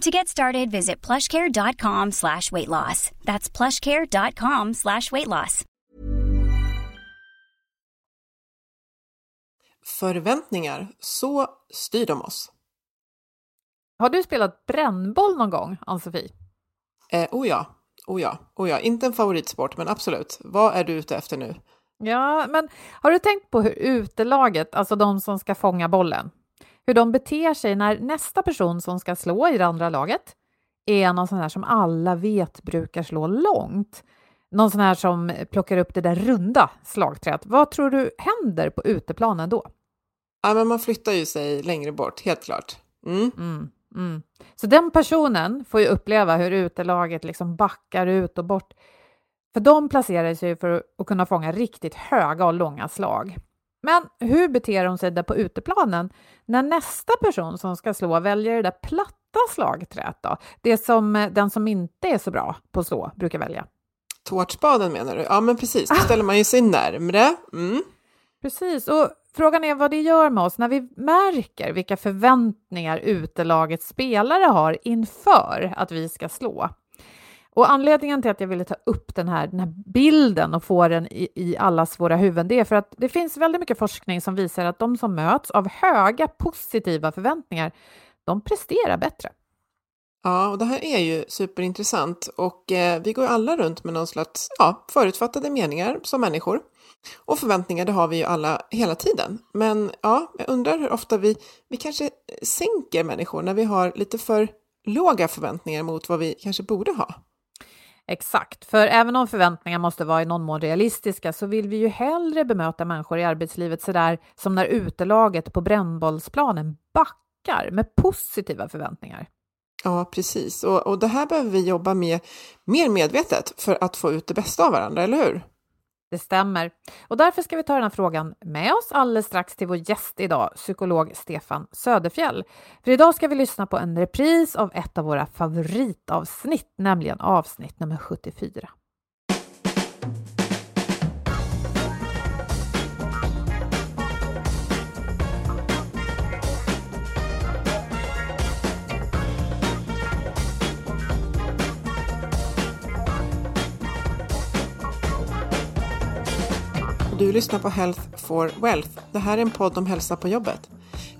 To get started, visit plushcare.com slash weight loss. That's plushcare.com slash weight loss. Förväntningar, så styr de oss. Har du spelat brännboll någon gång, Ann-Sofie? Eh, oh ja, oh ja, oh ja, inte en favoritsport, men absolut. Vad är du ute efter nu? Ja, men har du tänkt på hur utelaget, alltså de som ska fånga bollen, hur de beter sig när nästa person som ska slå i det andra laget är någon sån här som alla vet brukar slå långt? Någon sån här som plockar upp det där runda slagträet. Vad tror du händer på uteplanen då? Ja, men man flyttar ju sig längre bort, helt klart. Mm. Mm, mm. Så den personen får ju uppleva hur utelaget liksom backar ut och bort. För de placerar sig för att kunna fånga riktigt höga och långa slag. Men hur beter de sig där på uteplanen när nästa person som ska slå väljer det där platta slagträet då? Det som eh, den som inte är så bra på att slå brukar välja. Tårtspaden menar du? Ja, men precis. Då ställer man ju sig närmre. Mm. Precis, och frågan är vad det gör med oss när vi märker vilka förväntningar utelagets spelare har inför att vi ska slå. Och anledningen till att jag ville ta upp den här, den här bilden och få den i, i allas våra huvuden, det är för att det finns väldigt mycket forskning som visar att de som möts av höga positiva förväntningar, de presterar bättre. Ja, och det här är ju superintressant och eh, vi går alla runt med någon slags ja, förutfattade meningar som människor. Och förväntningar, det har vi ju alla hela tiden. Men ja, jag undrar hur ofta vi, vi kanske sänker människor när vi har lite för låga förväntningar mot vad vi kanske borde ha. Exakt, för även om förväntningar måste vara i någon mån realistiska så vill vi ju hellre bemöta människor i arbetslivet sådär som när utelaget på brännbollsplanen backar med positiva förväntningar. Ja, precis. Och, och det här behöver vi jobba med mer medvetet för att få ut det bästa av varandra, eller hur? Det stämmer. Och därför ska vi ta den här frågan med oss alldeles strax till vår gäst idag, psykolog Stefan Söderfjell. För idag ska vi lyssna på en repris av ett av våra favoritavsnitt, nämligen avsnitt nummer 74. Du lyssnar på Health for Wealth. Det här är en podd om hälsa på jobbet.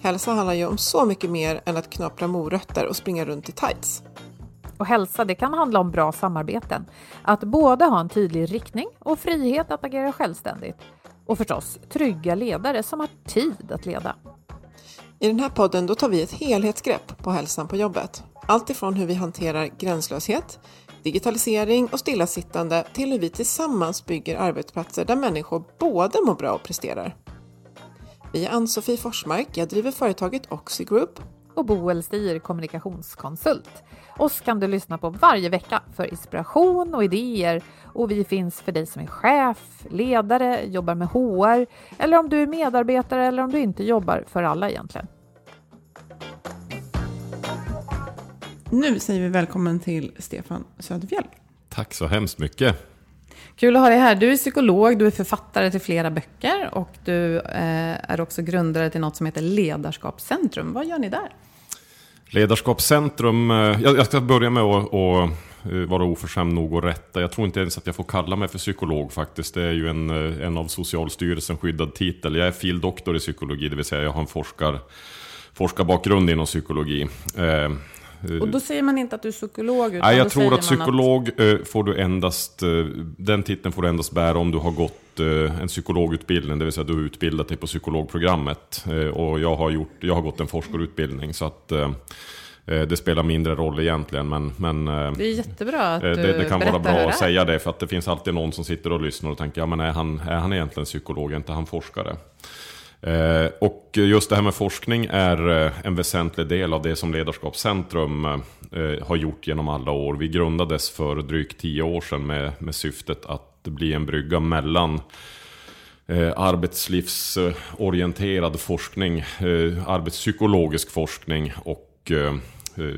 Hälsa handlar ju om så mycket mer än att knapra morötter och springa runt i tights. Och hälsa, det kan handla om bra samarbeten. Att både ha en tydlig riktning och frihet att agera självständigt. Och förstås trygga ledare som har tid att leda. I den här podden då tar vi ett helhetsgrepp på hälsan på jobbet. Allt ifrån hur vi hanterar gränslöshet, digitalisering och stillasittande till hur vi tillsammans bygger arbetsplatser där människor både mår bra och presterar. Vi är Ann-Sofie Forsmark, jag driver företaget Oxy Group. Och Boel Stier, kommunikationskonsult. Oss kan du lyssna på varje vecka för inspiration och idéer och vi finns för dig som är chef, ledare, jobbar med HR eller om du är medarbetare eller om du inte jobbar för alla egentligen. Nu säger vi välkommen till Stefan Söderfjell. Tack så hemskt mycket. Kul att ha dig här. Du är psykolog, du är författare till flera böcker och du eh, är också grundare till något som heter Ledarskapscentrum. Vad gör ni där? Ledarskapscentrum, eh, jag ska börja med att, eh, vara oförskämd nog att rätta. Jag tror inte ens att jag får kalla mig för psykolog faktiskt. Det är ju en, en av Socialstyrelsen skyddad titel. Jag är fildoktor i psykologi, det vill säga jag har en forskar, forskarbakgrund inom psykologi. Och då säger man inte att du är psykolog? Utan Nej, jag tror att psykolog att... får du endast, den titeln får du endast bära om du har gått en psykologutbildning, det vill säga du har utbildat dig på psykologprogrammet. Och jag har, gjort, jag har gått en forskarutbildning, så att det spelar mindre roll egentligen. Men, men, det är jättebra att det, det kan vara bra att säga det, för att det finns alltid någon som sitter och lyssnar och tänker, ja men är han, är han egentligen psykolog, är inte han forskare? Eh, och just det här med forskning är eh, en väsentlig del av det som Ledarskapscentrum eh, har gjort genom alla år. Vi grundades för drygt tio år sedan med, med syftet att bli en brygga mellan arbetslivsorienterad forskning, arbetspsykologisk forskning och Eh,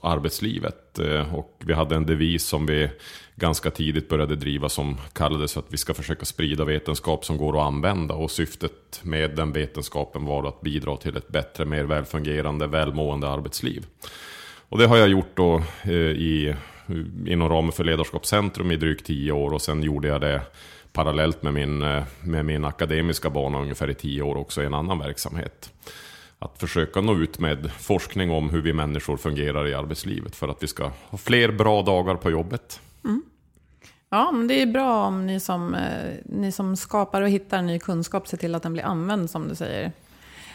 arbetslivet. Eh, och vi hade en devis som vi ganska tidigt började driva som kallades att vi ska försöka sprida vetenskap som går att använda. Och syftet med den vetenskapen var att bidra till ett bättre, mer välfungerande, välmående arbetsliv. Och det har jag gjort då eh, i, inom ramen för Ledarskapscentrum i drygt tio år och sen gjorde jag det parallellt med min, med min akademiska bana ungefär i tio år också i en annan verksamhet. Att försöka nå ut med forskning om hur vi människor fungerar i arbetslivet för att vi ska ha fler bra dagar på jobbet. Mm. Ja, men det är bra om ni som, eh, ni som skapar och hittar ny kunskap ser till att den blir använd, som du säger.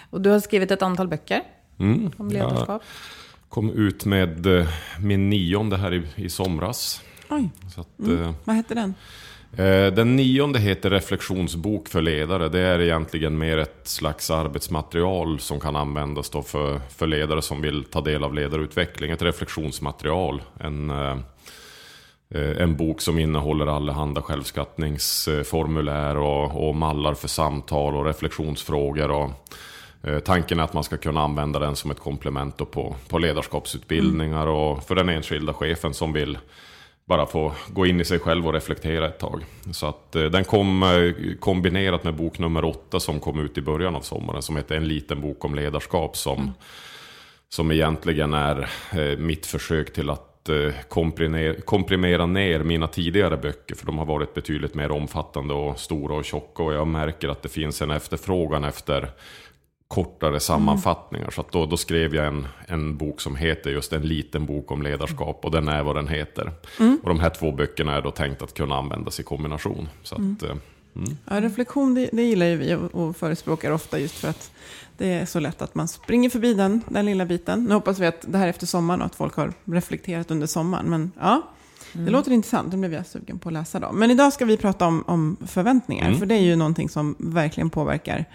Och du har skrivit ett antal böcker mm, om ledarskap. Jag kom ut med eh, min nionde här i, i somras. Oj, att, mm. eh, vad hette den? Eh, den nionde heter Reflektionsbok för ledare. Det är egentligen mer ett slags arbetsmaterial som kan användas då för, för ledare som vill ta del av ledarutveckling. Ett reflektionsmaterial. En, eh, Eh, en bok som innehåller allehanda självskattningsformulär och, och mallar för samtal och reflektionsfrågor. Och, Tanken är att man ska kunna använda den som ett komplement på, på ledarskapsutbildningar mm. och för den enskilda chefen som vill bara få gå in i sig själv och reflektera ett tag. Så att eh, den kom kombinerat med bok nummer åtta som kom ut i början av sommaren som heter En liten bok om ledarskap som, mm. som egentligen är mitt försök till att Eh, komprimera ner mina tidigare böcker. För de har varit betydligt mer omfattande och stora och tjocka. Och jag märker att det finns en efterfrågan efter kortare sammanfattningar. Mm. Så då, då, skrev jag en, en bok som heter just En liten bok om ledarskap. Och den är vad den heter. Mm. Och de här två böckerna är då tänkt att kunna användas i kombination. Så att, mm. Eh, mm. Ja, reflektion, det, det, gillar ju vi och förespråkar ofta just för att det är så lätt att man springer förbi den, den lilla biten. Nu hoppas vi att det här är efter sommaren och att folk har reflekterat under sommaren. Men ja, mm. det låter intressant. Det blev jag sugen på att läsa då. Men idag ska vi prata om, om förväntningar. Mm. För det är ju någonting som verkligen påverkar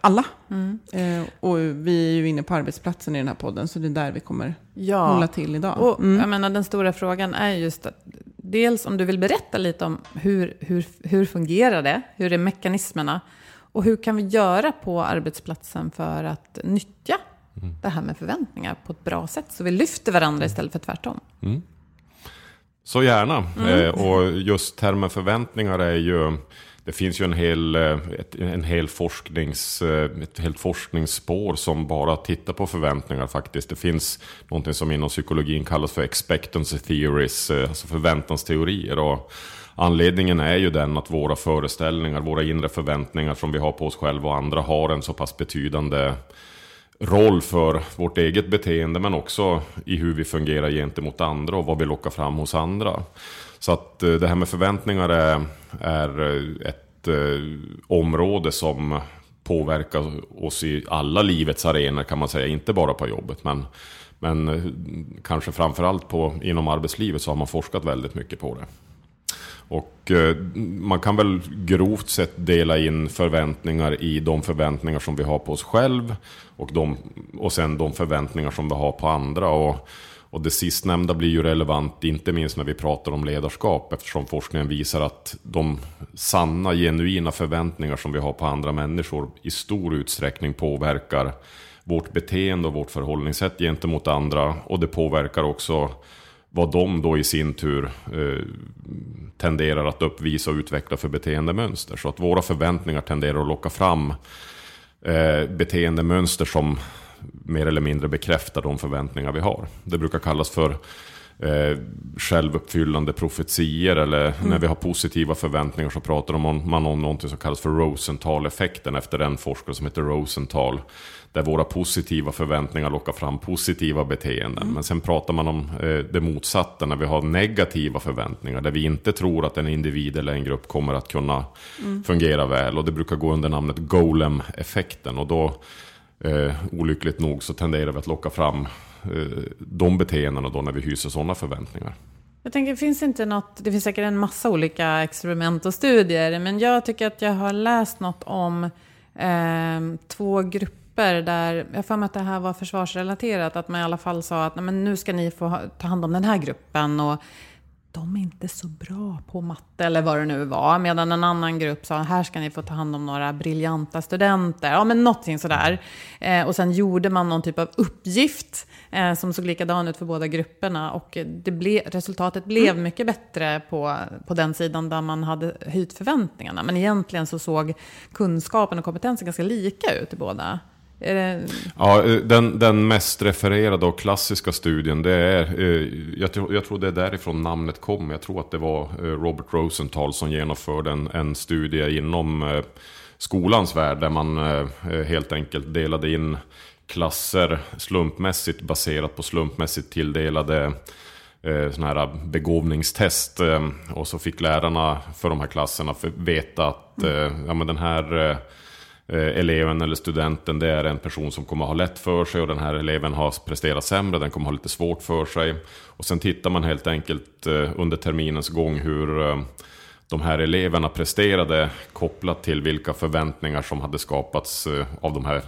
alla. Mm. Eh, och vi är ju inne på arbetsplatsen i den här podden. Så det är där vi kommer ja. hålla till idag. Och, mm. jag menar, den stora frågan är just att dels om du vill berätta lite om hur, hur, hur fungerar det? Hur är mekanismerna? Och hur kan vi göra på arbetsplatsen för att nyttja mm. det här med förväntningar på ett bra sätt? Så vi lyfter varandra istället för tvärtom. Mm. Så gärna. Mm. Eh, och just termen förväntningar är ju... Det finns ju en hel, eh, en hel forsknings, eh, ett helt forskningsspår som bara tittar på förväntningar faktiskt. Det finns någonting som inom psykologin kallas för expectancy theories, eh, alltså förväntansteorier. Och Anledningen är ju den att våra föreställningar, våra inre förväntningar som vi har på oss själva och andra har en så pass betydande roll för vårt eget beteende men också i hur vi fungerar gentemot andra och vad vi lockar fram hos andra. Så att eh, det här med förväntningar är, är eh, ett eh, område som påverkar oss i alla livets arenor kan man säga, inte bara på jobbet. Men, men eh, kanske framförallt på, inom arbetslivet så har man forskat väldigt mycket på det. Och eh, man kan väl grovt sett dela in förväntningar i de förväntningar som vi har på oss själv och, de, och sen de förväntningar som vi har på andra. Och, och det sistnämnda blir ju relevant inte minst när vi pratar om ledarskap eftersom forskningen visar att de sanna, genuina förväntningar som vi har på andra människor i stor utsträckning påverkar vårt beteende och vårt förhållningssätt gentemot andra och det påverkar också vad de då i sin tur eh, tenderar att uppvisa och utveckla för beteendemönster. Så att våra förväntningar tenderar att locka fram eh, beteendemönster som mer eller mindre bekräftar de förväntningar vi har. Det brukar kallas för eh, självuppfyllande profetier eller mm. när vi har positiva förväntningar så pratar man om någonting som kallas för Rosenthal-effekten efter en forskare som heter Rosenthal. Där våra positiva förväntningar lockar fram positiva beteenden. Mm. Men sen pratar man om eh, det motsatta när vi har negativa förväntningar. Där vi inte tror att en individ eller en grupp kommer att kunna mm. fungera väl. Och det brukar gå under namnet Golem-effekten. Och då, eh, olyckligt nog, så tenderar vi att locka fram Eh, de beteendena då när vi hyser sådana förväntningar. Jag tänker, det finns inte något, det finns säkert en massa olika experiment och studier, men jag tycker att jag har läst något om eh, två grupper där, jag får mig att det här var försvarsrelaterat, att man i alla fall sa att men nu ska ni få ta hand om den här gruppen och de är inte så bra på matte eller vad det nu var. Medan en annan grupp sa, här ska ni få ta hand om några briljanta studenter. Ja, men någonting sådär. Eh, och sen gjorde man någon typ av uppgift eh, som såg likadan ut för båda grupperna. Och det ble, resultatet blev mm. mycket bättre på, på den sidan där man hade höjt förväntningarna. Men egentligen så såg kunskapen och kompetensen ganska lika ut i båda. Ja, eh, den, den mest refererade och klassiska studien, det är, eh, jag, tror, jag tror det är därifrån namnet kom. Jag tror att det var eh, Robert Rosenthal som genomförde en, en studie inom eh, skolans värld, där man eh, helt enkelt delade in klasser slumpmässigt baserat på slumpmässigt tilldelade sådana här begåvningstest. Och så fick lärarna för de här klasserna veta att mm. ja, men den här Eh, Eh, eleven eller studenten det är en person som kommer ha lätt för sig och den här eleven har presterat sämre, den kommer ha lite svårt för sig. Och sen tittar man helt enkelt eh, under terminens gång hur eh, de här eleverna presterade kopplat till vilka förväntningar som hade skapats av de här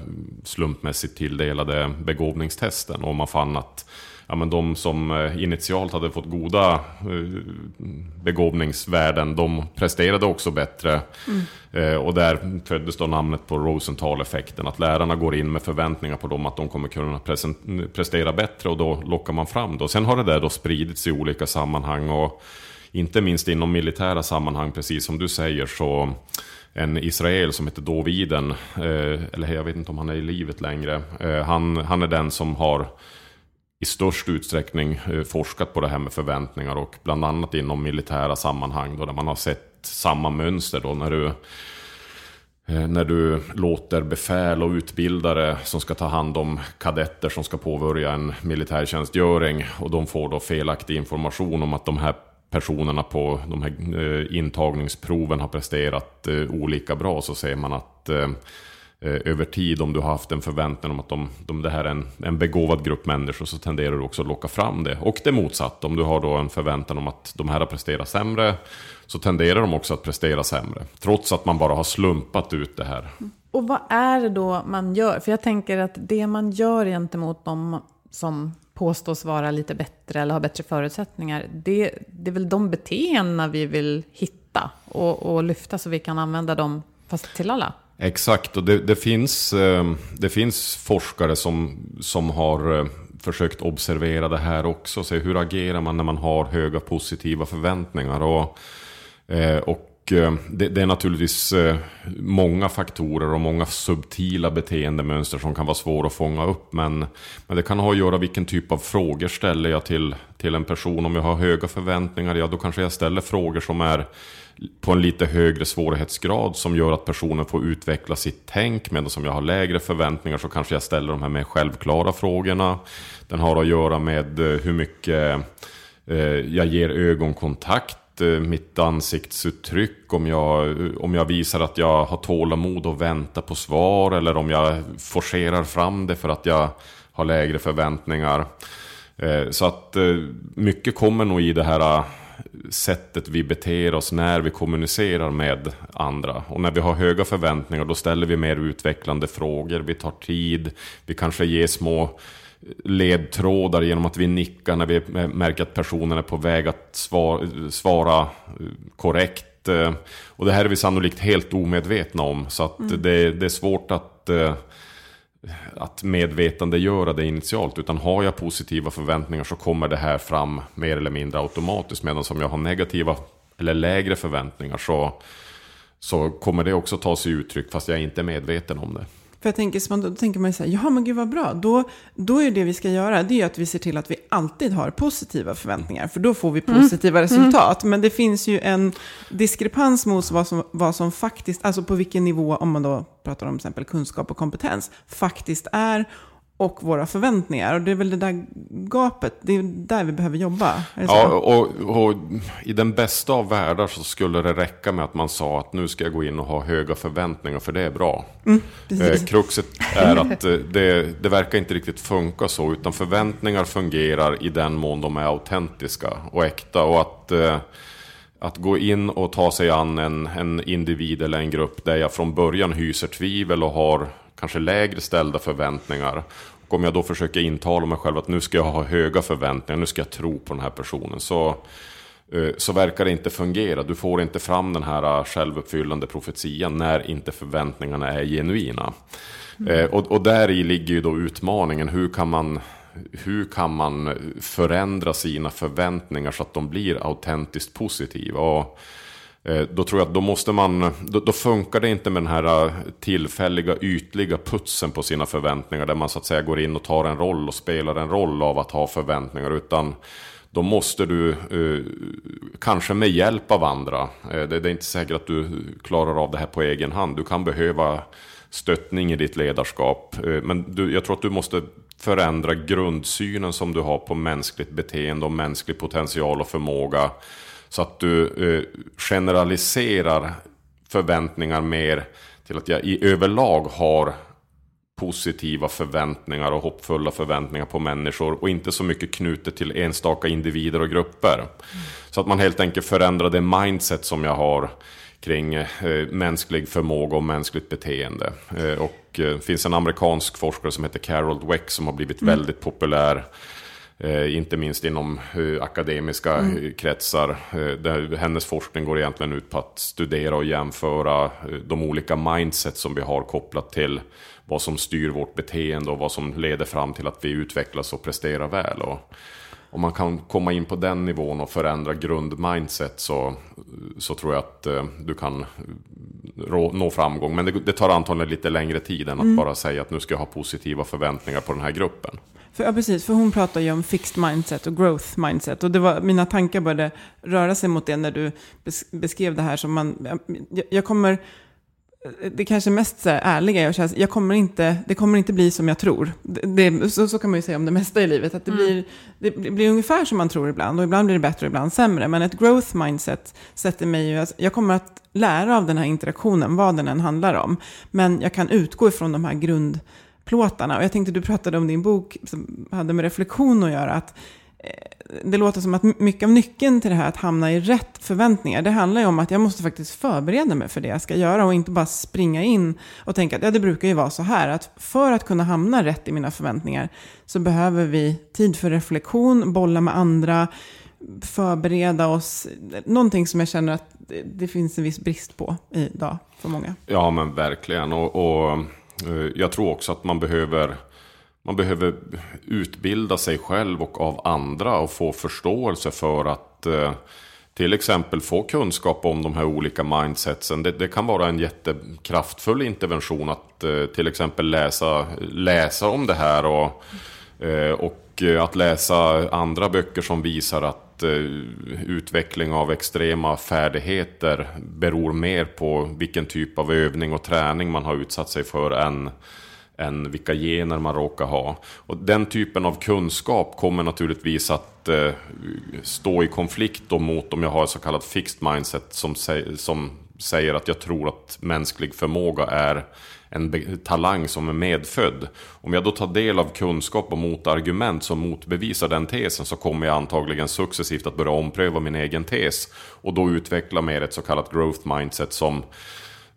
slumpmässigt tilldelade begåvningstesten. Och man fann att ja, men de som eh, initialt hade fått goda eh, begåvningsvärden, de presterade också bättre. Mm. Eh, och där föddes då namnet på Rosenthal-effekten, att lärarna går in med förväntningar på dem att de kommer kunna prestera bättre och då lockar man fram det. Sen har det där då spridits i olika sammanhang och inte minst inom militära sammanhang, precis som du säger, så en Israel som heter Doviden, eller jag vet inte om han är i livet längre, han, han är den som har i störst utsträckning eh, forskat på det här med förväntningar och bland annat inom militära sammanhang då där man har sett samma mönster då när du eh, när du låter befäl och utbildare som ska ta hand om kadetter som ska påbörja en militärtjänstgöring och de får då felaktig information om att de här personerna på de här eh, intagningsproven har presterat olika bra så ser man att Eh, Eh, över tid, om du har haft en förväntan om att de, de, det här är en, en begåvad grupp människor, så tenderar du också att locka fram det. Och det motsatta, om du har då en förväntan om att de här har presterat sämre, så tenderar de också att prestera sämre. Trots att man bara har slumpat ut det här. Och vad är det då man gör? För jag tänker att det man gör gentemot de som påstås vara lite bättre eller ha bättre förutsättningar, det, det är väl de beteendena vi vill hitta och, och lyfta så vi kan använda dem fast till alla? Exakt, och det, det, finns, ehm, det finns forskare som, som har eh, försökt observera det här också. Se hur agerar man när man har höga positiva förväntningar. Och, eh, och Eh, det, det, är naturligtvis eh, många faktorer och många subtila beteendemönster som kan vara svåra att fånga upp. Men, men det kan ha att göra vilken typ av frågor ställer jag till, till en person. Om jag har höga förväntningar, ja då kanske jag ställer frågor som är på en lite högre svårighetsgrad som gör att personen får utveckla sitt tänk. Medan som jag har lägre förväntningar så kanske jag ställer de här mer självklara frågorna. Den har att göra med eh, hur mycket jag ger ögonkontakt Eh, mitt ansiktsuttryck, om jag, om jag visar att jag har tålamod och väntar på svar eller om jag forcerar fram det för att jag har lägre förväntningar. Eh, så att eh, mycket kommer nog i det här sättet vi beter oss när vi kommunicerar med andra. Och när vi har höga förväntningar då ställer vi mer utvecklande frågor, vi tar tid, vi kanske ger små ledtrådar genom att vi nickar när vi märker att personen är på väg att svara, svara korrekt. Och det här är vi sannolikt helt omedvetna om, så att mm. det, det, är svårt att att medvetandegöra det initialt. Utan har jag positiva förväntningar så kommer det här fram mer eller mindre automatiskt. Medan om jag har negativa eller lägre förväntningar så, så kommer det också ta sig uttryck fast jag är inte är medveten om det. För jag tänker, då tänker man ju så här, ja men gud vad bra, då, då är det vi ska göra, det är att vi ser till att vi alltid har positiva förväntningar, för då får vi mm. positiva mm. resultat. Men det finns ju en diskrepans mot vad som, vad som faktiskt, alltså på vilken nivå, om man då pratar om till exempel kunskap och kompetens, faktiskt är och våra förväntningar. Och det är väl det där gapet, det är där vi behöver jobba. Ja, och, och, i den bästa av världar så skulle det räcka med att man sa att nu ska jag gå in och ha höga förväntningar för det är bra. Mm, eh, kruxet är att eh, det, det verkar inte riktigt funka så, utan förväntningar fungerar i den mån de är autentiska och äkta. Och att... Eh, att gå in och ta sig an en, en individ eller en grupp där jag från början hyser tvivel och har kanske lägre ställda förväntningar. Och om jag då försöker intala mig själv att nu ska jag ha höga förväntningar, nu ska jag tro på den här personen. Så, eh, så verkar det inte fungera. Du får inte fram den här eh, självuppfyllande profetian när inte förväntningarna är genuina. Mm. Och, och där i ligger ju då utmaningen. Hur kan man hur kan man förändra sina förväntningar så att de blir autentiskt positiva? Och Eh, Eh, då tror jag att då måste man, då, då, funkar det inte med den här eh, tillfälliga ytliga putsen på sina förväntningar. Där man så att säga går in och tar en roll och spelar en roll av att ha förväntningar. Utan då måste du, eh, kanske med hjälp av andra, eh, det, det, är inte säkert att du klarar av det här på egen hand. Du kan behöva stöttning i ditt ledarskap. Eh, men du, jag tror att du måste förändra grundsynen som du har på mänskligt beteende och mänsklig potential och förmåga så att du eh, generaliserar förväntningar mer till att jag i överlag har positiva förväntningar och hoppfulla förväntningar på människor och inte så mycket knutet till enstaka individer och grupper. Mm. Så att man helt enkelt förändrar det mindset som jag har kring eh, mänsklig förmåga och mänskligt beteende. Eh, och det eh, finns en amerikansk forskare som heter Carol Dweck som har blivit mm. väldigt populär Eh, inte minst inom eh, akademiska mm. Eh, kretsar. Eh, hennes forskning går egentligen ut på att studera och jämföra de olika mindset som vi har kopplat till vad som styr vårt beteende och vad som leder fram till att vi utvecklas och presterar väl. Och om man kan komma in på den nivån och förändra grundmindset så, så tror jag att eh, du kan nå framgång. Men det, det, tar antagligen lite längre tid än att mm. bara säga att nu ska jag ha positiva förväntningar på den här gruppen. För, ja, precis. För hon pratar ju om fixed mindset och growth mindset. Och det var, mina tankar började röra sig mot det när du beskrev det här som man... Jag, jag kommer... Det kanske mest så här, ärliga jag känner, jag kommer inte, det kommer inte bli som jag tror. Det, det, så, så kan man ju säga om det mesta i livet. Att det, mm. blir, det blir ungefär som man tror ibland. Och ibland blir det bättre och ibland sämre. Men ett growth mindset sätter mig ju... Jag kommer att lära av den här interaktionen, vad den än handlar om. Men jag kan utgå ifrån de här grund plåtarna. Och jag tänkte, du pratade om din bok som hade med reflektion att göra. Att Eh, det låter som att mycket av nyckeln till det här att hamna i rätt förväntningar, det handlar ju om att jag måste faktiskt förbereda mig för det jag ska göra och inte bara springa in och tänka att ja, det brukar ju vara så här, att för att kunna hamna rätt i mina förväntningar så behöver vi tid för reflektion, bolla med andra, förbereda oss. Någonting som jag känner att det finns en viss brist på idag för många. Ja, men verkligen. och, och eh, jag tror också att man behöver, man behöver utbilda sig själv och av andra och få förståelse för att eh, till exempel få kunskap om de här olika mindsetsen. Det, det, kan vara en jättekraftfull intervention att eh, till exempel läsa, läsa om det här och, eh, och eh, att läsa andra böcker som visar att eh, utveckling av extrema färdigheter beror mer på vilken typ av övning och träning man har utsatt sig för än, än vilka gener man råkar ha. Och den typen av kunskap kommer naturligtvis att eh, stå i konflikt då mot om jag har ett så kallat fixed mindset som, som säger att jag tror att mänsklig förmåga är en talang som är medfödd. Om jag då tar del av kunskap och motargument som motbevisar den tesen så kommer jag antagligen successivt att börja ompröva min egen tes. Och då utveckla mer ett så kallat growth mindset som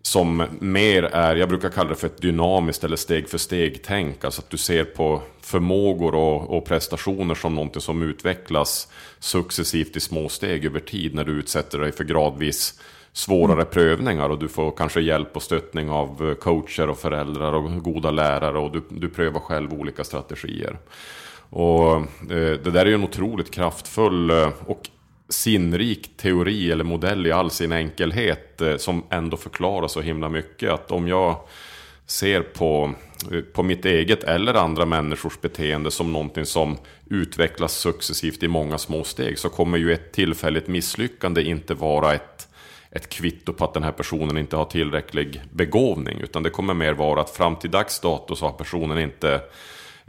som mer är, jag brukar kalla det för ett dynamiskt eller steg för steg tänk. Alltså att du ser på förmågor och, och prestationer som någonting som utvecklas successivt i små steg över tid när du utsätter dig för gradvis svårare prövningar och du får kanske hjälp och stöttning av coacher och föräldrar och goda lärare och du, du prövar själv olika strategier. Och eh, det där är ju en otroligt kraftfull eh, och sinnrik teori eller modell i all sin enkelhet eh, som ändå förklarar så himla mycket. Att om jag ser på, eh, på mitt eget eller andra människors beteende som någonting som utvecklas successivt i många små steg så kommer ju ett tillfälligt misslyckande inte vara ett, ett kvitto på att den här personen inte har tillräcklig begåvning. Utan det kommer mer vara att fram till dags dato så har personen inte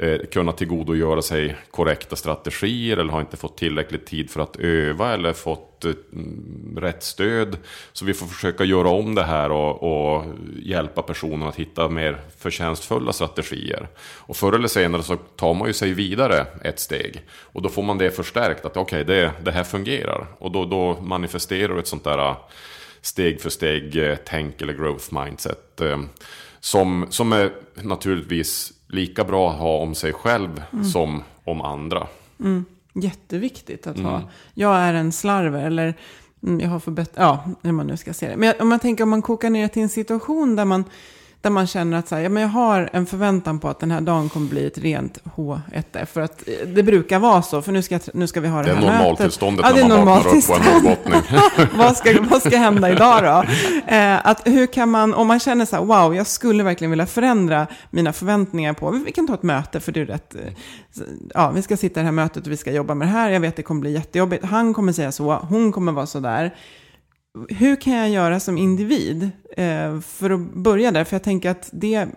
eh, kunnat tillgodogöra sig korrekta strategier eller har inte fått tillräcklig tid för att öva eller fått eh, mm, rätt stöd. Så vi får försöka göra om det här och, och hjälpa personen att hitta mer förtjänstfulla strategier. Och förr eller senare så tar man ju sig vidare ett steg. Och då får man det förstärkt att okej, okay, det, det här fungerar. Och då, då manifesterar ett sånt där eh, steg för steg eh, tänk eller growth mindset. Eh, som, som är naturligtvis lika bra att ha om sig själv mm. som om andra. Mm. Jätteviktigt att ha. Mm. Jag är en slarver eller mm, jag har förbättrat, ja, hur man nu ska se det. Men om man tänker om man kokar ner till en situation där man där man känner att så här, ja, men jag har en förväntan på att den här dagen kommer bli ett rent H1F. För att eh, det brukar vara så, för nu ska, nu ska vi ha det, det här normaltillståndet ja, när man vaknar upp på en norrbottning. vad, ska, vad ska hända idag då? Eh, att hur kan man, om man känner så här, wow, jag skulle verkligen vilja förändra mina förväntningar på, vi kan ta ett möte, för det är rätt, eh, ja, vi ska sitta i det här mötet och vi ska jobba med det här, jag vet att det kommer bli jättejobbigt, han kommer säga så, hon kommer vara så där hur kan jag göra som individ eh, för att börja där? För jag tänker att det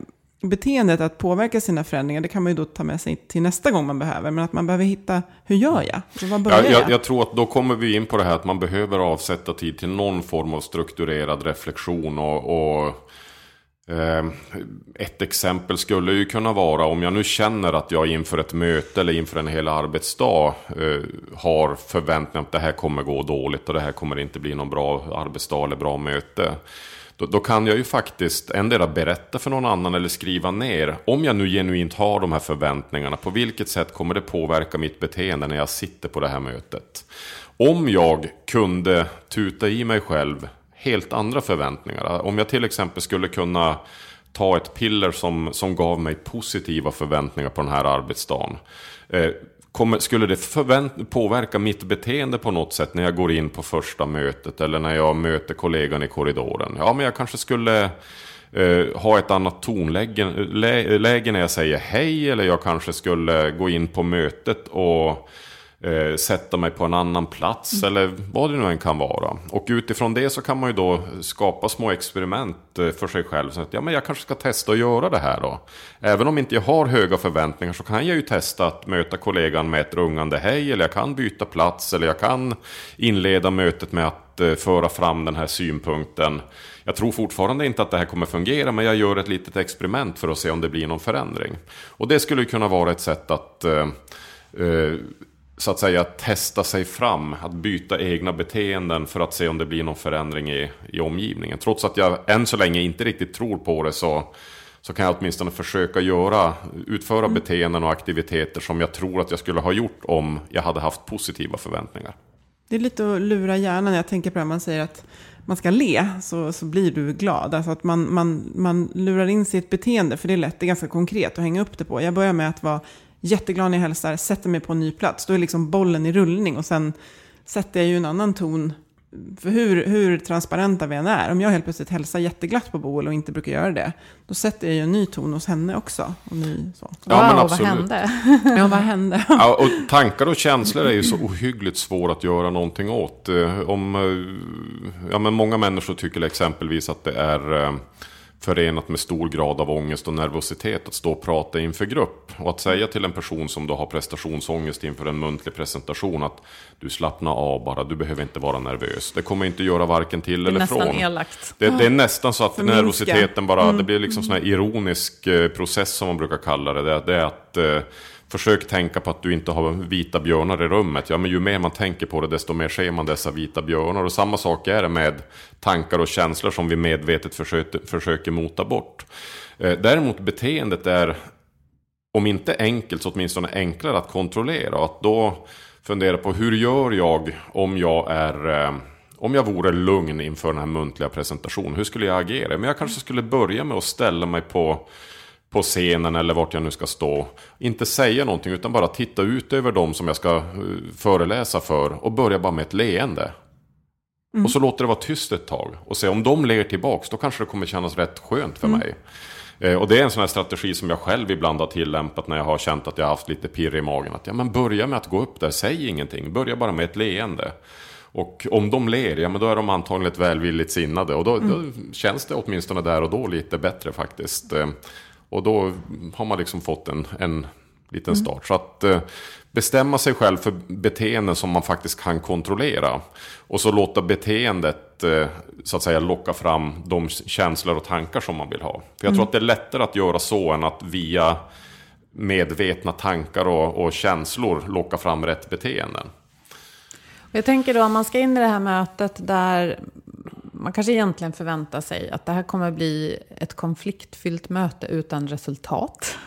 beteendet att påverka sina förändringar, det kan man ju då ta med sig till nästa gång man behöver. Men att man behöver hitta, hur gör jag? Så ja, jag, jag, tror att då kommer vi in på det här att man behöver avsätta tid till någon form av strukturerad reflektion och, och Ehm, ett exempel skulle ju kunna vara om jag nu känner att jag inför ett möte eller inför en hel arbetsdag eh, har förväntningar att det här kommer gå dåligt och det här kommer inte bli någon bra arbetsdag eller bra möte. Då, då, kan jag ju faktiskt endera berätta för någon annan eller skriva ner. Om jag nu genuint har de här förväntningarna, på vilket sätt kommer det påverka mitt beteende när jag sitter på det här mötet? Om jag kunde tuta i mig själv helt andra förväntningar. Om jag till exempel skulle kunna ta ett piller som, som gav mig positiva förväntningar på den här arbetsdagen. Eh, kommer, skulle det förvänt, påverka mitt beteende på något sätt när jag går in på första mötet eller när jag möter kollegan i korridoren? Ja, men jag kanske skulle eh, ha ett annat tonläge läge när jag säger hej eller jag kanske skulle gå in på mötet och eh, sätta mig på en annan plats mm. eller vad det nu än kan vara. Och utifrån det så kan man ju då skapa små experiment eh, för sig själv. Så att ja, men jag kanske ska testa att göra det här då. Även om inte jag har höga förväntningar så kan jag ju testa att möta kollegan med ett rungande hej eller jag kan byta plats eller jag kan inleda mötet med att eh, föra fram den här synpunkten. Jag tror fortfarande inte att det här kommer fungera men jag gör ett litet experiment för att se om det blir någon förändring. Och det skulle kunna vara ett sätt att eh, eh så att säga testa sig fram, att byta egna beteenden för att se om det blir någon förändring i, i omgivningen. Trots att jag än så länge inte riktigt tror på det så, så kan jag åtminstone försöka göra, utföra mm. beteenden och aktiviteter som jag tror att jag skulle ha gjort om jag hade haft positiva förväntningar. Det är lite att lura hjärnan. Jag tänker på det man säger att man ska le så, så blir du glad. Alltså att man, man, man lurar in ett beteende, för det är lätt, det är ganska konkret att hänga upp det på. Jag börjar med att vara jätteglad när jag hälsar, sätter mig på en ny plats. Då är liksom bollen i rullning och sen sätter jag ju en annan ton. För hur, hur transparenta vi än är, om jag helt plötsligt hälsar jätteglatt på Boel och inte brukar göra det, då sätter jag ju en ny ton hos henne också. Och ny, så. Ja, wow, men absolut. vad hände? ja, vad hände? ja, och tankar och känslor är ju så ohyggligt svåra att göra någonting åt. Eh, om, eh, ja, men många människor tycker exempelvis att det är eh, förenat med stor grad av ångest och nervositet att stå och prata inför grupp. Och att säga till en person som då har prestationsångest inför en muntlig presentation att du slappnar av bara, du behöver inte vara nervös. Det kommer inte göra varken till eller från. Det är nästan elakt. Det, det, är nästan så att Förminska. nervositeten bara, mm. det blir liksom sån här ironisk eh, process som man brukar kalla det. Det, är att eh, Försök tänka på att du inte har vita björnar i rummet. Ja, men ju mer man tänker på det, desto mer ser man dessa vita björnar. Och samma sak är det med tankar och känslor som vi medvetet försöker, försöker mota bort. Eh, däremot beteendet är, om inte enkelt, så åtminstone enklare att kontrollera. Och att då fundera på hur gör jag om jag är eh, om jag vore lugn inför den här muntliga presentationen, hur skulle jag agera? Men jag kanske skulle börja med att ställa mig på, på scenen eller vart jag nu ska stå. Inte säga någonting utan bara titta ut över dem som jag ska eh, föreläsa för och börja bara med ett leende. Och så låter det vara tyst ett tag. Och se om de ler tillbaks, då kanske det kommer kännas rätt skönt för mig. Eh, Och det är en sån här strategi som jag själv ibland har tillämpat när jag har känt att jag har haft lite pirr i magen. Att ja, men börja med att gå upp där, säg ingenting, börja bara med ett leende. Och om de ler, ja men då är de antagligen välvilligt sinnade. Och då, då känns det åtminstone där och då lite bättre faktiskt. Och då har man liksom fått en, en liten start. Så att eh, bestämma sig själv för beteenden som man faktiskt kan kontrollera. Och så låta beteendet eh, så att säga locka fram de känslor och tankar som man vill ha. För jag tror att det är lättare att göra så än att via medvetna tankar och, och känslor locka fram rätt beteenden. Jag tänker då om man ska in i det här mötet där man kanske egentligen förväntar sig att det här kommer bli ett konfliktfyllt möte utan resultat.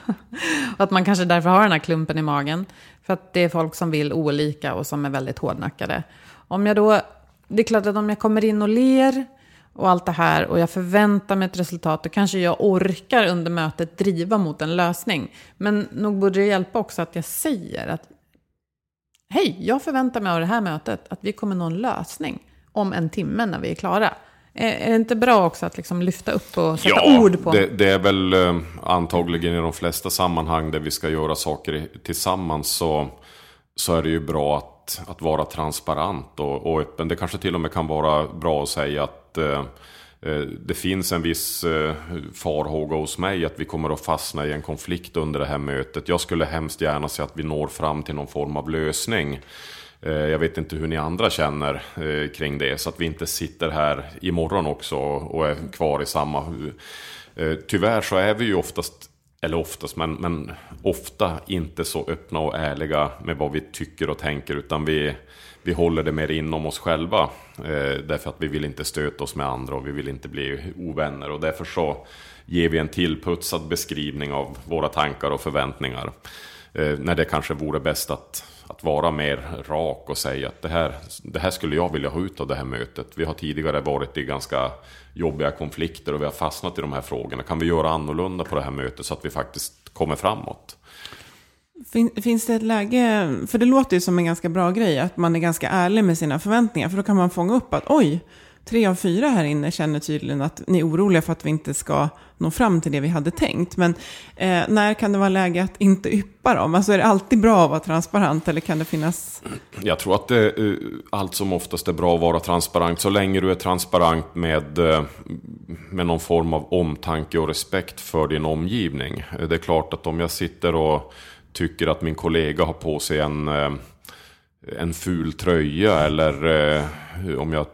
och att man kanske därför har den här klumpen i magen. För att det är folk som vill olika och som är väldigt hårdnackade. Om jag då, det är klart att om jag kommer in och ler och allt det här och jag förväntar mig ett resultat, då kanske jag orkar under mötet driva mot en lösning. Men nog borde det hjälpa också att jag säger att Hej, jag förväntar mig av det här mötet att vi kommer nå en lösning om en timme när vi är klara. Är, det inte bra också att liksom lyfta upp och sätta ord på? Det, det är väl eh, antagligen i de flesta sammanhang där vi ska göra saker tillsammans så, så är det ju bra att, att vara transparent och, och öppen. Det kanske till och med kan vara bra att säga att eh, eh, det finns en viss eh, farhåga hos mig att vi kommer att fastna i en konflikt under det här mötet. Jag skulle hemskt gärna se att vi når fram till någon form av lösning. Eh, jag vet inte hur ni andra känner eh, kring det, så att vi inte sitter här imorgon också och är kvar i samma... Eh, tyvärr så är vi ju oftast, eller oftast, men, men ofta inte så öppna och ärliga med vad vi tycker och tänker, utan vi, vi håller det mer inom oss själva. Därför att vi vill inte stöta oss med andra och vi vill inte bli ovänner. Och därför så ger vi en tillputsad beskrivning av våra tankar och förväntningar. När det kanske vore bäst att, att vara mer rak och säga att det här, det här skulle jag vilja ha ut av det här mötet. Vi har tidigare varit i ganska jobbiga konflikter och vi har fastnat i de här frågorna. Kan vi göra annorlunda på det här mötet så att vi faktiskt kommer framåt? Fin, finns det ett läge, för det låter ju som en ganska bra grej, att man är ganska ärlig med sina förväntningar. För då kan man fånga upp att oj, tre av fyra här inne känner tydligen att ni är oroliga för att vi inte ska nå fram till det vi hade tänkt. Men eh, när kan det vara läge att inte yppa dem? Alltså är det alltid bra att vara transparent eller kan det finnas... Jag tror att det allt som oftast är bra att vara transparent. Så länge du är transparent med, eh, med någon form av omtanke och respekt för din omgivning. Det är klart att om jag sitter och tycker att min kollega har på sig en, en ful tröja eller eh, om jag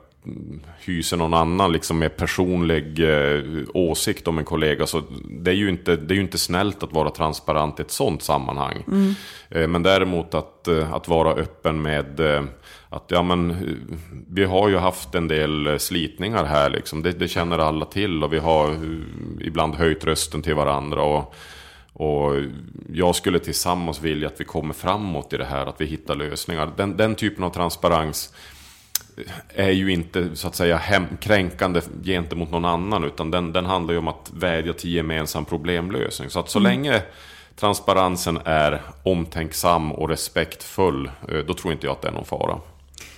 hyser någon annan liksom mer personlig eh, åsikt om en kollega. Så det är, ju inte, det är ju inte snällt att vara transparent i ett sånt sammanhang. Eh, men däremot att, eh, att vara öppen med eh, att ja, men, eh, vi har ju haft en del eh, slitningar här. Liksom. Det, det känner alla till och vi har ibland höjt rösten till varandra. Och, och jag skulle tillsammans vilja att vi kommer framåt i det här, att vi hittar lösningar. Den, den typen av transparens är ju inte så att säga kränkande gentemot någon annan utan den, den handlar ju om att vädja till gemensam problemlösning. Så att så länge transparensen är omtänksam och respektfull eh, då tror inte jag att det är någon fara.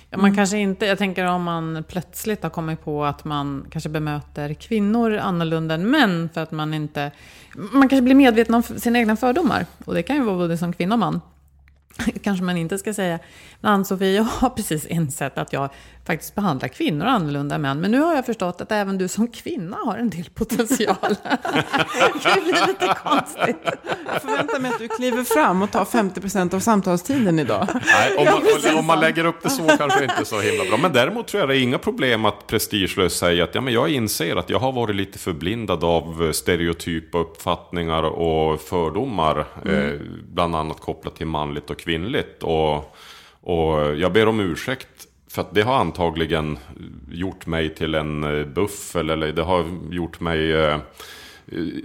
Ja, man kanske inte, jag tänker om man plötsligt har kommit på att man kanske bemöter kvinnor annorlunda än män för att man inte... Man kanske blir medveten om sina egna fördomar. Och det kan ju vara både som kvinna och man. kanske man inte ska säga. Men Ann-Sofie, jag har precis insett att jag faktiskt behandlar kvinnor annorlunda än män. Men nu har jag förstått att även du som kvinna har en del potential. det blir lite konstigt. Jag förväntar mig att du kliver fram och tar 50% av samtalstiden idag. Nej, om, man, om man lägger upp det så kanske det inte är så himla bra. Men däremot tror jag det är inga problem att prestigelöst säga att ja, men jag inser att jag har varit lite förblindad av stereotypa uppfattningar och fördomar. Eh, bland annat kopplat till manligt och kvinnligt. Och, och jag ber om ursäkt. För att det har antagligen gjort mig till en eh, buffel eller det har gjort mig eh,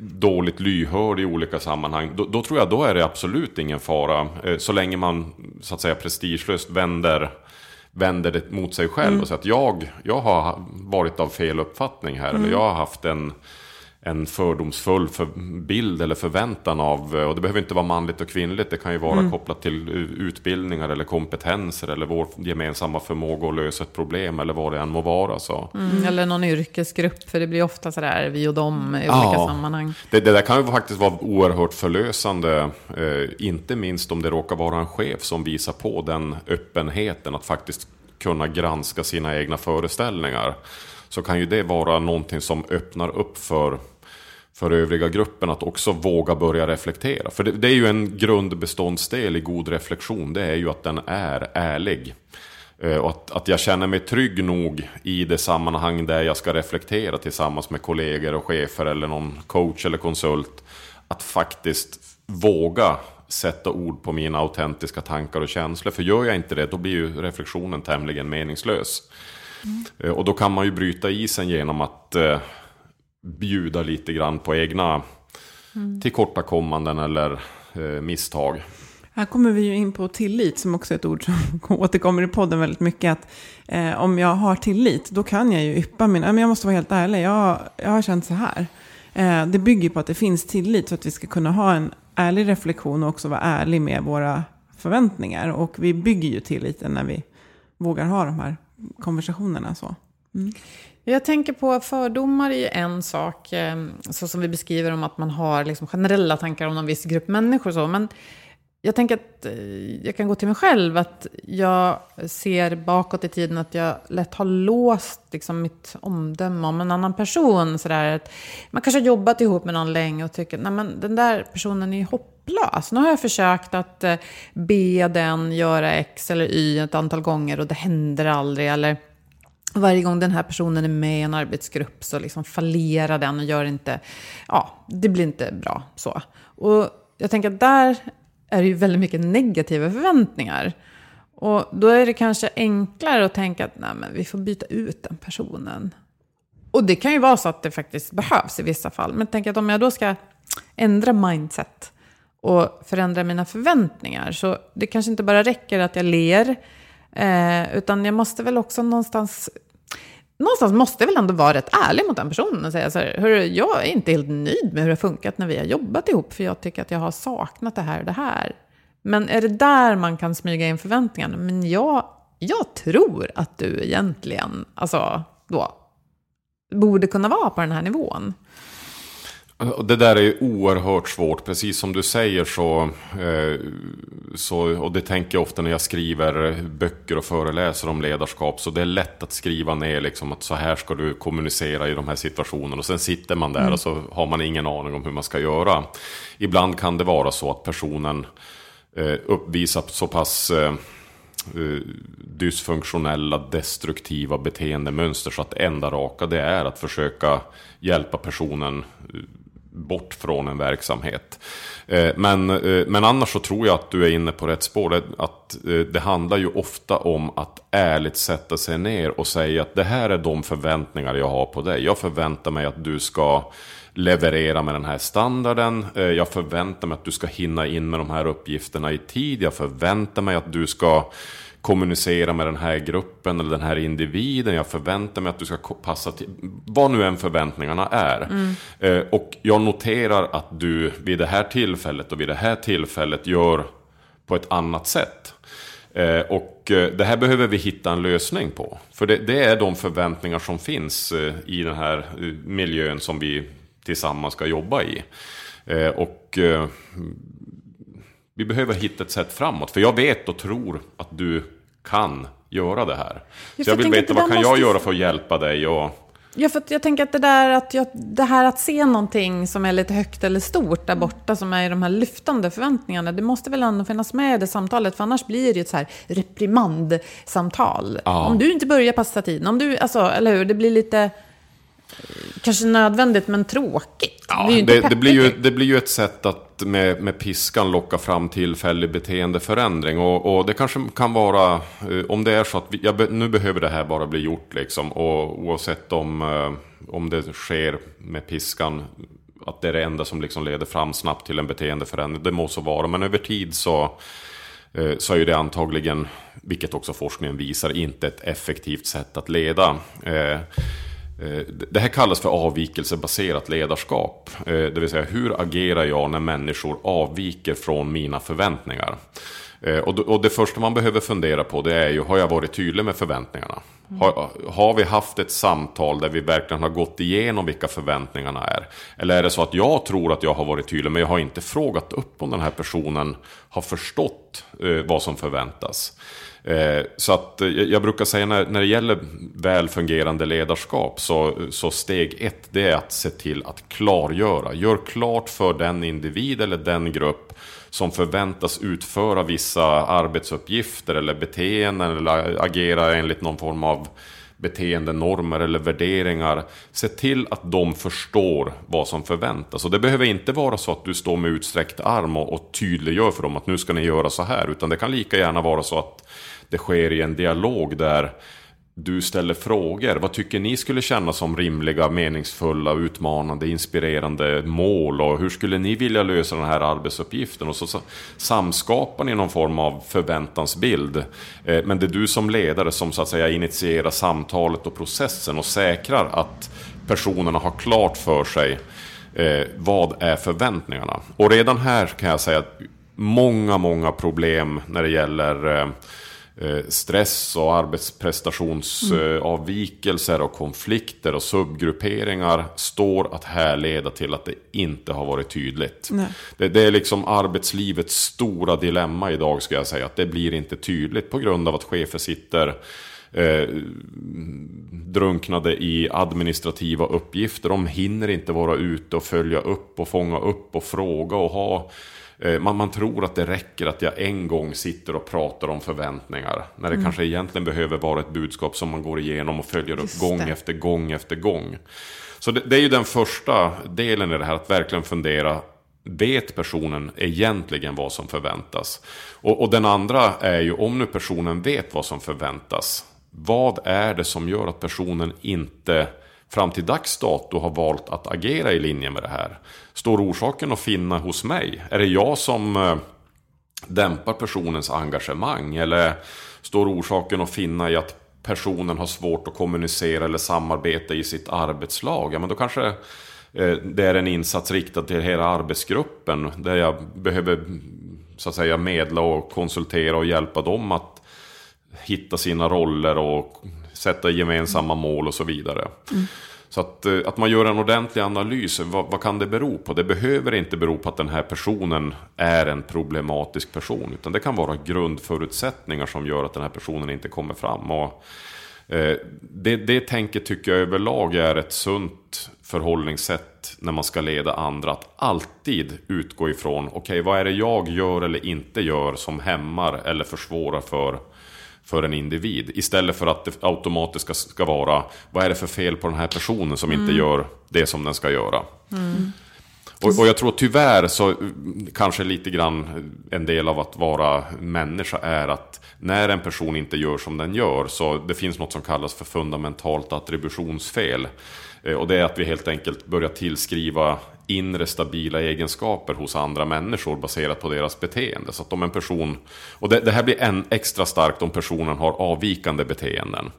dåligt lyhörd i olika sammanhang. Då, då tror jag då är det absolut ingen fara. Eh, Så länge man så att säga prestigelöst vänder, vänder det mot sig själv och säger att jag, jag har varit av fel uppfattning här. Eller jag har haft en, en fördomsfull för bild eller förväntan av, och det behöver inte vara manligt och kvinnligt, det kan ju vara kopplat till utbildningar eller kompetenser eller vår gemensamma förmåga att lösa ett problem eller vad det än må vara. Så. Mm. Eller någon yrkesgrupp, för det blir ofta sådär vi och dem i olika sammanhang. Det, det där kan ju faktiskt vara oerhört förlösande, eh, inte minst om det råkar vara en chef som visar på den öppenheten att faktiskt kunna granska sina egna föreställningar. Så kan ju det vara någonting som öppnar upp för, för övriga gruppen att också våga börja reflektera. För det, det är ju en grundbeståndsdel i god reflektion, det är ju att den är ärlig. Eh, Och att, att jag känner mig trygg nog i det sammanhang där jag ska reflektera tillsammans med kollegor och chefer eller någon coach eller konsult. Att faktiskt våga sätta ord på mina autentiska tankar och känslor. För gör jag inte det, då blir ju reflektionen tämligen meningslös. Eh, Och då kan man ju bryta isen genom att eh, bjuda lite grann på egna tillkortakommanden eller eh, misstag. Här kommer vi ju in på tillit, som också är ett ord som återkommer i podden väldigt mycket. Att, eh, om jag har tillit, då kan jag ju yppa min... Men jag måste vara helt ärlig, jag, jag har känt så här. Eh, det bygger på att det finns tillit, så att vi ska kunna ha en ärlig reflektion och också vara ärlig med våra förväntningar. Och vi bygger ju tilliten när vi vågar ha de här konversationerna. Så. Mm. Jag tänker på fördomar är en sak, ehm, så som vi beskriver om att man har liksom generella tankar om någon viss grupp människor. Så. Men jag tänker att eh, jag kan gå till mig själv, att jag ser bakåt i tiden att jag lätt har låst liksom, mitt omdöme om en annan person. Så där, att man kanske har jobbat ihop med någon länge och tycker att den där personen är hopplös. Nu har jag försökt att eh, be den göra X eller Y ett antal gånger och det händer aldrig. Eller varje gång den här personen är med i en arbetsgrupp så liksom fallerar den och gör inte, ja, det blir inte bra så. Och jag tänker att där är det ju väldigt mycket negativa förväntningar. Och då är det kanske enklare att tänka att nej, men vi får byta ut den personen. Och det kan ju vara så att det faktiskt behövs i vissa fall. Men tänk att om jag då ska ändra mindset och förändra mina förväntningar. Så det kanske inte bara räcker att jag ler. Eh, utan jag måste väl också någonstans... Någonstans måste jag väl ändå vara rätt ärlig mot den personen och säga så här, Hörru, jag är inte helt nöjd med hur det har funkat när vi har jobbat ihop, för jag tycker att jag har saknat det här och det här. Men är det där man kan smyga in förväntningarna? Men jag, jag tror att du egentligen, alltså då, borde kunna vara på den här nivån. Och Det där är ju oerhört svårt, precis som du säger så, eh, så, och det tänker jag ofta när jag skriver böcker och föreläser om ledarskap, så det är lätt att skriva ner liksom att så här ska du kommunicera i de här situationerna, och sen sitter man där och så har man ingen aning om hur man ska göra. Ibland kan det vara så att personen eh, uppvisar så pass eh, eh dysfunktionella, destruktiva beteendemönster. Så att det enda raka det är att försöka hjälpa personen eh, bort från en verksamhet. Eh, men, eh, men annars så tror jag att du är inne på rätt spår. Det- Att eh, det handlar ju ofta om att ärligt sätta sig ner och säga att det här är de förväntningar jag har på dig. Jag förväntar mig att du ska leverera med den här standarden. Jag förväntar mig att du ska hinna in med de här uppgifterna i tid. Jag förväntar mig att du ska kommunicera med den här gruppen eller den här individen. Jag förväntar mig att du ska passa till, vad nu än förväntningarna är. Eh, Och jag noterar att du vid det här tillfället och vid det här tillfället gör på ett annat sätt. Eh, Och eh, det här behöver vi hitta en lösning på. För det, det är de förväntningar som finns eh, i den här eh, miljön som vi tillsammans ska jobba i. Eh, Och vi behöver hitta ett sätt framåt. För jag vet och tror att du kan göra det här. Ja, Så jag vill veta vad kan jag göra för att hjälpa dig? Och, Ja, för jag tänker att det där att jag, det här att se någonting som är lite högt eller stort där borta, som är de här lyftande förväntningarna, det måste väl ändå finnas med i det samtalet, för annars blir det ju ett så här reprimandsamtal. Ja. Om du inte börjar passa tiden, om du, alltså, eller hur, det blir lite, kanske nödvändigt men tråkigt. Ja, inte det, det, blir ju, det blir ju ett sätt att med, med piskan locka fram tillfällig beteendeförändring. Och, och det kanske kan vara, eh, om det är så att vi, be- nu behöver det här bara bli gjort liksom. Och oavsett om, eh, om det sker med piskan, att det är det enda som liksom leder fram snabbt till en beteendeförändring. Det må så vara, men över tid så eh, så är ju det antagligen, vilket också forskningen visar, inte ett effektivt sätt att leda. Eh, det här kallas för avvikelsebaserat ledarskap. Eh, det vill säga, hur agerar jag när människor avviker från mina förväntningar? Eh, och det första man behöver fundera på det är ju, har jag varit tydlig med förväntningarna? Har, har, vi haft ett samtal där vi verkligen har gått igenom vilka förväntningarna är? Eller är det så att jag tror att jag har varit tydlig men jag har inte frågat upp om den här personen har förstått eh, vad som förväntas? Eh, så att eh, jag brukar säga när, när det gäller väl fungerande ledarskap så, så steg ett det är att se till att klargöra. Gör klart för den individ eller den grupp som förväntas utföra vissa arbetsuppgifter eller beteenden eller agera enligt någon form av beteendenormer eller värderingar. Se till att de förstår vad som förväntas. Och det behöver inte vara så att du står med utsträckt arm och, och tydliggör för dem att nu ska ni göra så här. Utan det kan lika gärna vara så att det sker i en dialog där du ställer frågor. Vad tycker ni skulle kännas som rimliga, meningsfulla, utmanande, inspirerande mål? Och hur skulle ni vilja lösa den här arbetsuppgiften? Och så samskapar ni någon form av förväntansbild. Eh, men det är du som ledare som så att säga initierar samtalet och processen och säkrar att personerna har klart för sig eh, vad är förväntningarna. Och redan här kan jag säga att många, många problem när det gäller eh, stress och arbetsprestationsavvikelser och konflikter och subgrupperingar står att härleda till att det inte har varit tydligt. Det, det, är liksom arbetslivets stora dilemma idag ska jag säga. Att det blir inte tydligt på grund av att chefer sitter eh, drunknade i administrativa uppgifter. De hinner inte vara ute och följa upp och fånga upp och fråga och ha Eh, man, man tror att det räcker att jag en gång sitter och pratar om förväntningar. När det mm. kanske egentligen behöver vara ett budskap som man går igenom och följer upp Just gång det. efter gång efter gång. Så det, det, är ju den första delen i det här, att verkligen fundera. Vet personen egentligen vad som förväntas? Och, och den andra är ju, om nu personen vet vad som förväntas. Vad är det som gör att personen inte fram till dags dato har valt att agera i linje med det här. Står orsaken att finna hos mig? Är det jag som eh, dämpar personens engagemang? Eller står orsaken att finna i att personen har svårt att kommunicera eller samarbeta i sitt arbetslag? Ja, men då kanske eh, det är en insats riktad till hela arbetsgruppen där jag behöver så att säga medla och konsultera och hjälpa dem att hitta sina roller och sätta gemensamma mål och så vidare. Mm. Så att, eh, att man gör en ordentlig analys, vad, vad, kan det bero på? Det behöver inte bero på att den här personen är en problematisk person. Utan det kan vara grundförutsättningar som gör att den här personen inte kommer fram. Och, eh, det, det tänket tycker jag överlag är ett sunt förhållningssätt när man ska leda andra. Att alltid utgå ifrån, okej okay, vad är det jag gör eller inte gör som hämmar eller försvårar för för en individ. Istället för att det automatiskt ska, vara, vad är det för fel på den här personen som mm. inte gör det som den ska göra. Mm. Och, och, jag tror tyvärr så kanske lite grann en del av att vara människa är att när en person inte gör som den gör så det finns något som kallas för fundamentalt attributionsfel. Eh, och det är att vi helt enkelt börjar tillskriva inre stabila egenskaper hos andra människor baserat på deras beteende. Så att om en person, och det, det, här blir än extra starkt om personen har avvikande beteenden.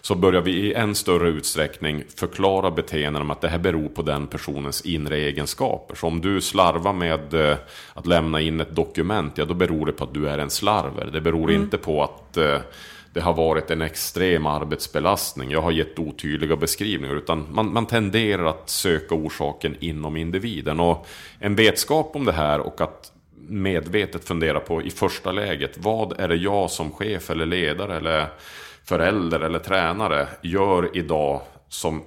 Så börjar vi i än större utsträckning förklara beteenden om att det här beror på den personens inre egenskaper. Så om du slarvar med eh, att lämna in ett dokument, ja då beror det på att du är en slarver. Det beror mm. inte på att eh, det har varit en extrem arbetsbelastning. Jag har gett otydliga beskrivningar. Utan man, man tenderar att söka orsaken inom individen. Och en vetskap om det här och att medvetet fundera på i första läget. Vad är det jag som chef eller ledare eller förälder eller tränare gör idag som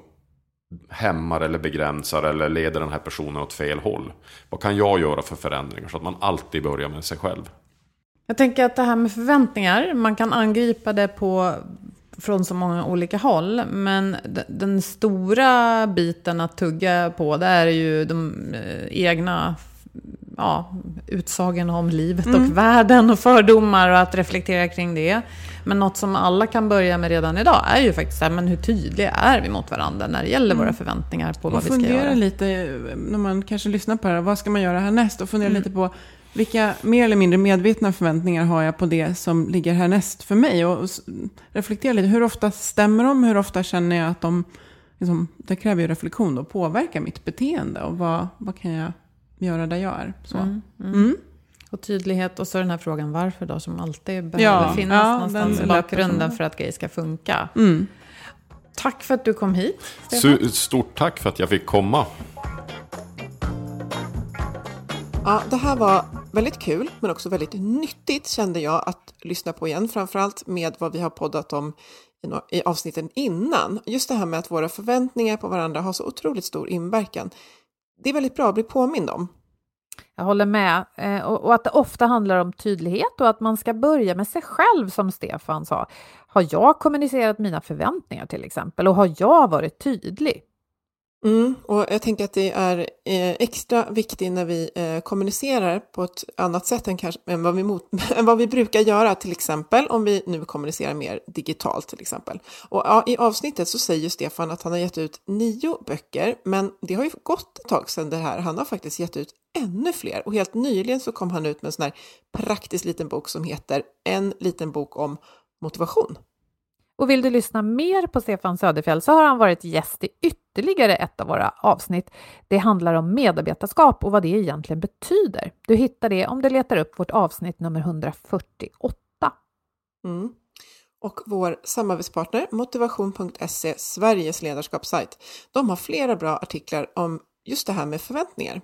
hämmar eller begränsar eller leder den här personen åt fel håll. Vad kan jag göra för förändringar så att man alltid börjar med sig själv. Jag tänker att det här med förväntningar, man kan angripa det på, från så många olika håll. Men den stora biten att tugga på, det är ju de eh, egna ja, utsagorna om livet mm. och världen och fördomar och att reflektera kring det. Men något som alla kan börja med redan idag är ju faktiskt här, men hur tydliga är vi mot varandra när det gäller mm. våra förväntningar på och vad vi ska göra. fundera lite, när man kanske lyssnar på det här, vad ska man göra härnäst? Och fundera mm. lite på vilka mer eller mindre medvetna förväntningar har jag på det som ligger härnäst för mig? Och, och reflektera lite, hur ofta stämmer de? Hur ofta känner jag att de, liksom, det kräver ju reflektion då, påverkar mitt beteende? Och vad, vad kan jag göra där jag är? Så. Mm, mm. Mm. Och tydlighet och så den här frågan varför då, som alltid behöver ja, finnas ja, någonstans i bakgrunden för att grejer ska funka. Mm. Tack för att du kom hit. Stefan. Stort tack för att jag fick komma. Ja, det här var väldigt kul, men också väldigt nyttigt kände jag att lyssna på igen, framförallt med vad vi har poddat om i avsnitten innan. Just det här med att våra förväntningar på varandra har så otroligt stor inverkan. Det är väldigt bra att bli påmind om. Jag håller med. Eh, och att det ofta handlar om tydlighet och att man ska börja med sig själv, som Stefan sa. Har jag kommunicerat mina förväntningar till exempel? Och har jag varit tydlig? Mm, och jag tänker att det är eh, extra viktigt när vi eh, kommunicerar på ett annat sätt än, kanske, än, vad vi mot, än vad vi brukar göra, till exempel om vi nu kommunicerar mer digitalt till exempel. Och ja, i avsnittet så säger Stefan att han har gett ut nio böcker, men det har ju gått ett tag sedan det här. Han har faktiskt gett ut ännu fler och helt nyligen så kom han ut med en sån här praktisk liten bok som heter En liten bok om motivation. Och vill du lyssna mer på Stefan Söderfjell så har han varit gäst i ytterligare ett av våra avsnitt. Det handlar om medarbetarskap och vad det egentligen betyder. Du hittar det om du letar upp vårt avsnitt nummer 148. Mm. Och vår samarbetspartner Motivation.se, Sveriges ledarskapssajt, de har flera bra artiklar om just det här med förväntningar.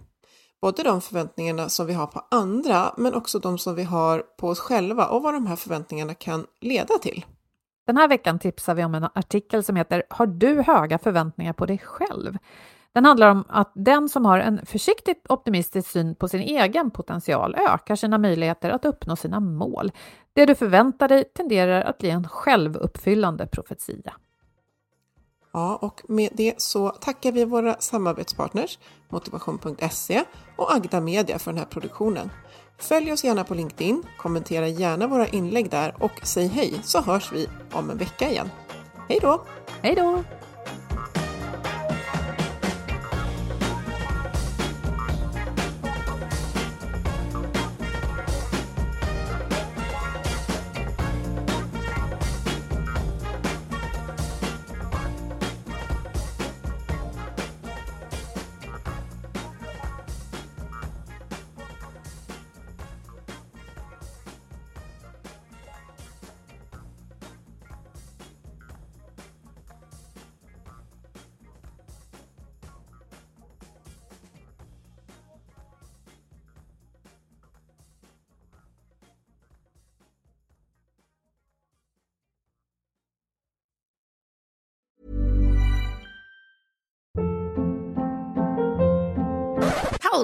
Både de förväntningarna som vi har på andra, men också de som vi har på oss själva och vad de här förväntningarna kan leda till. Den här veckan tipsar vi om en artikel som heter Har du höga förväntningar på dig själv? Den handlar om att den som har en försiktigt optimistisk syn på sin egen potential ökar sina möjligheter att uppnå sina mål. Det du förväntar dig tenderar att bli en självuppfyllande profetia. Ja, och med det så tackar vi våra samarbetspartners Motivation.se och Agda Media för den här produktionen. Följ oss gärna på LinkedIn, kommentera gärna våra inlägg där och säg hej så hörs vi om en vecka igen. Hej då! Hej då!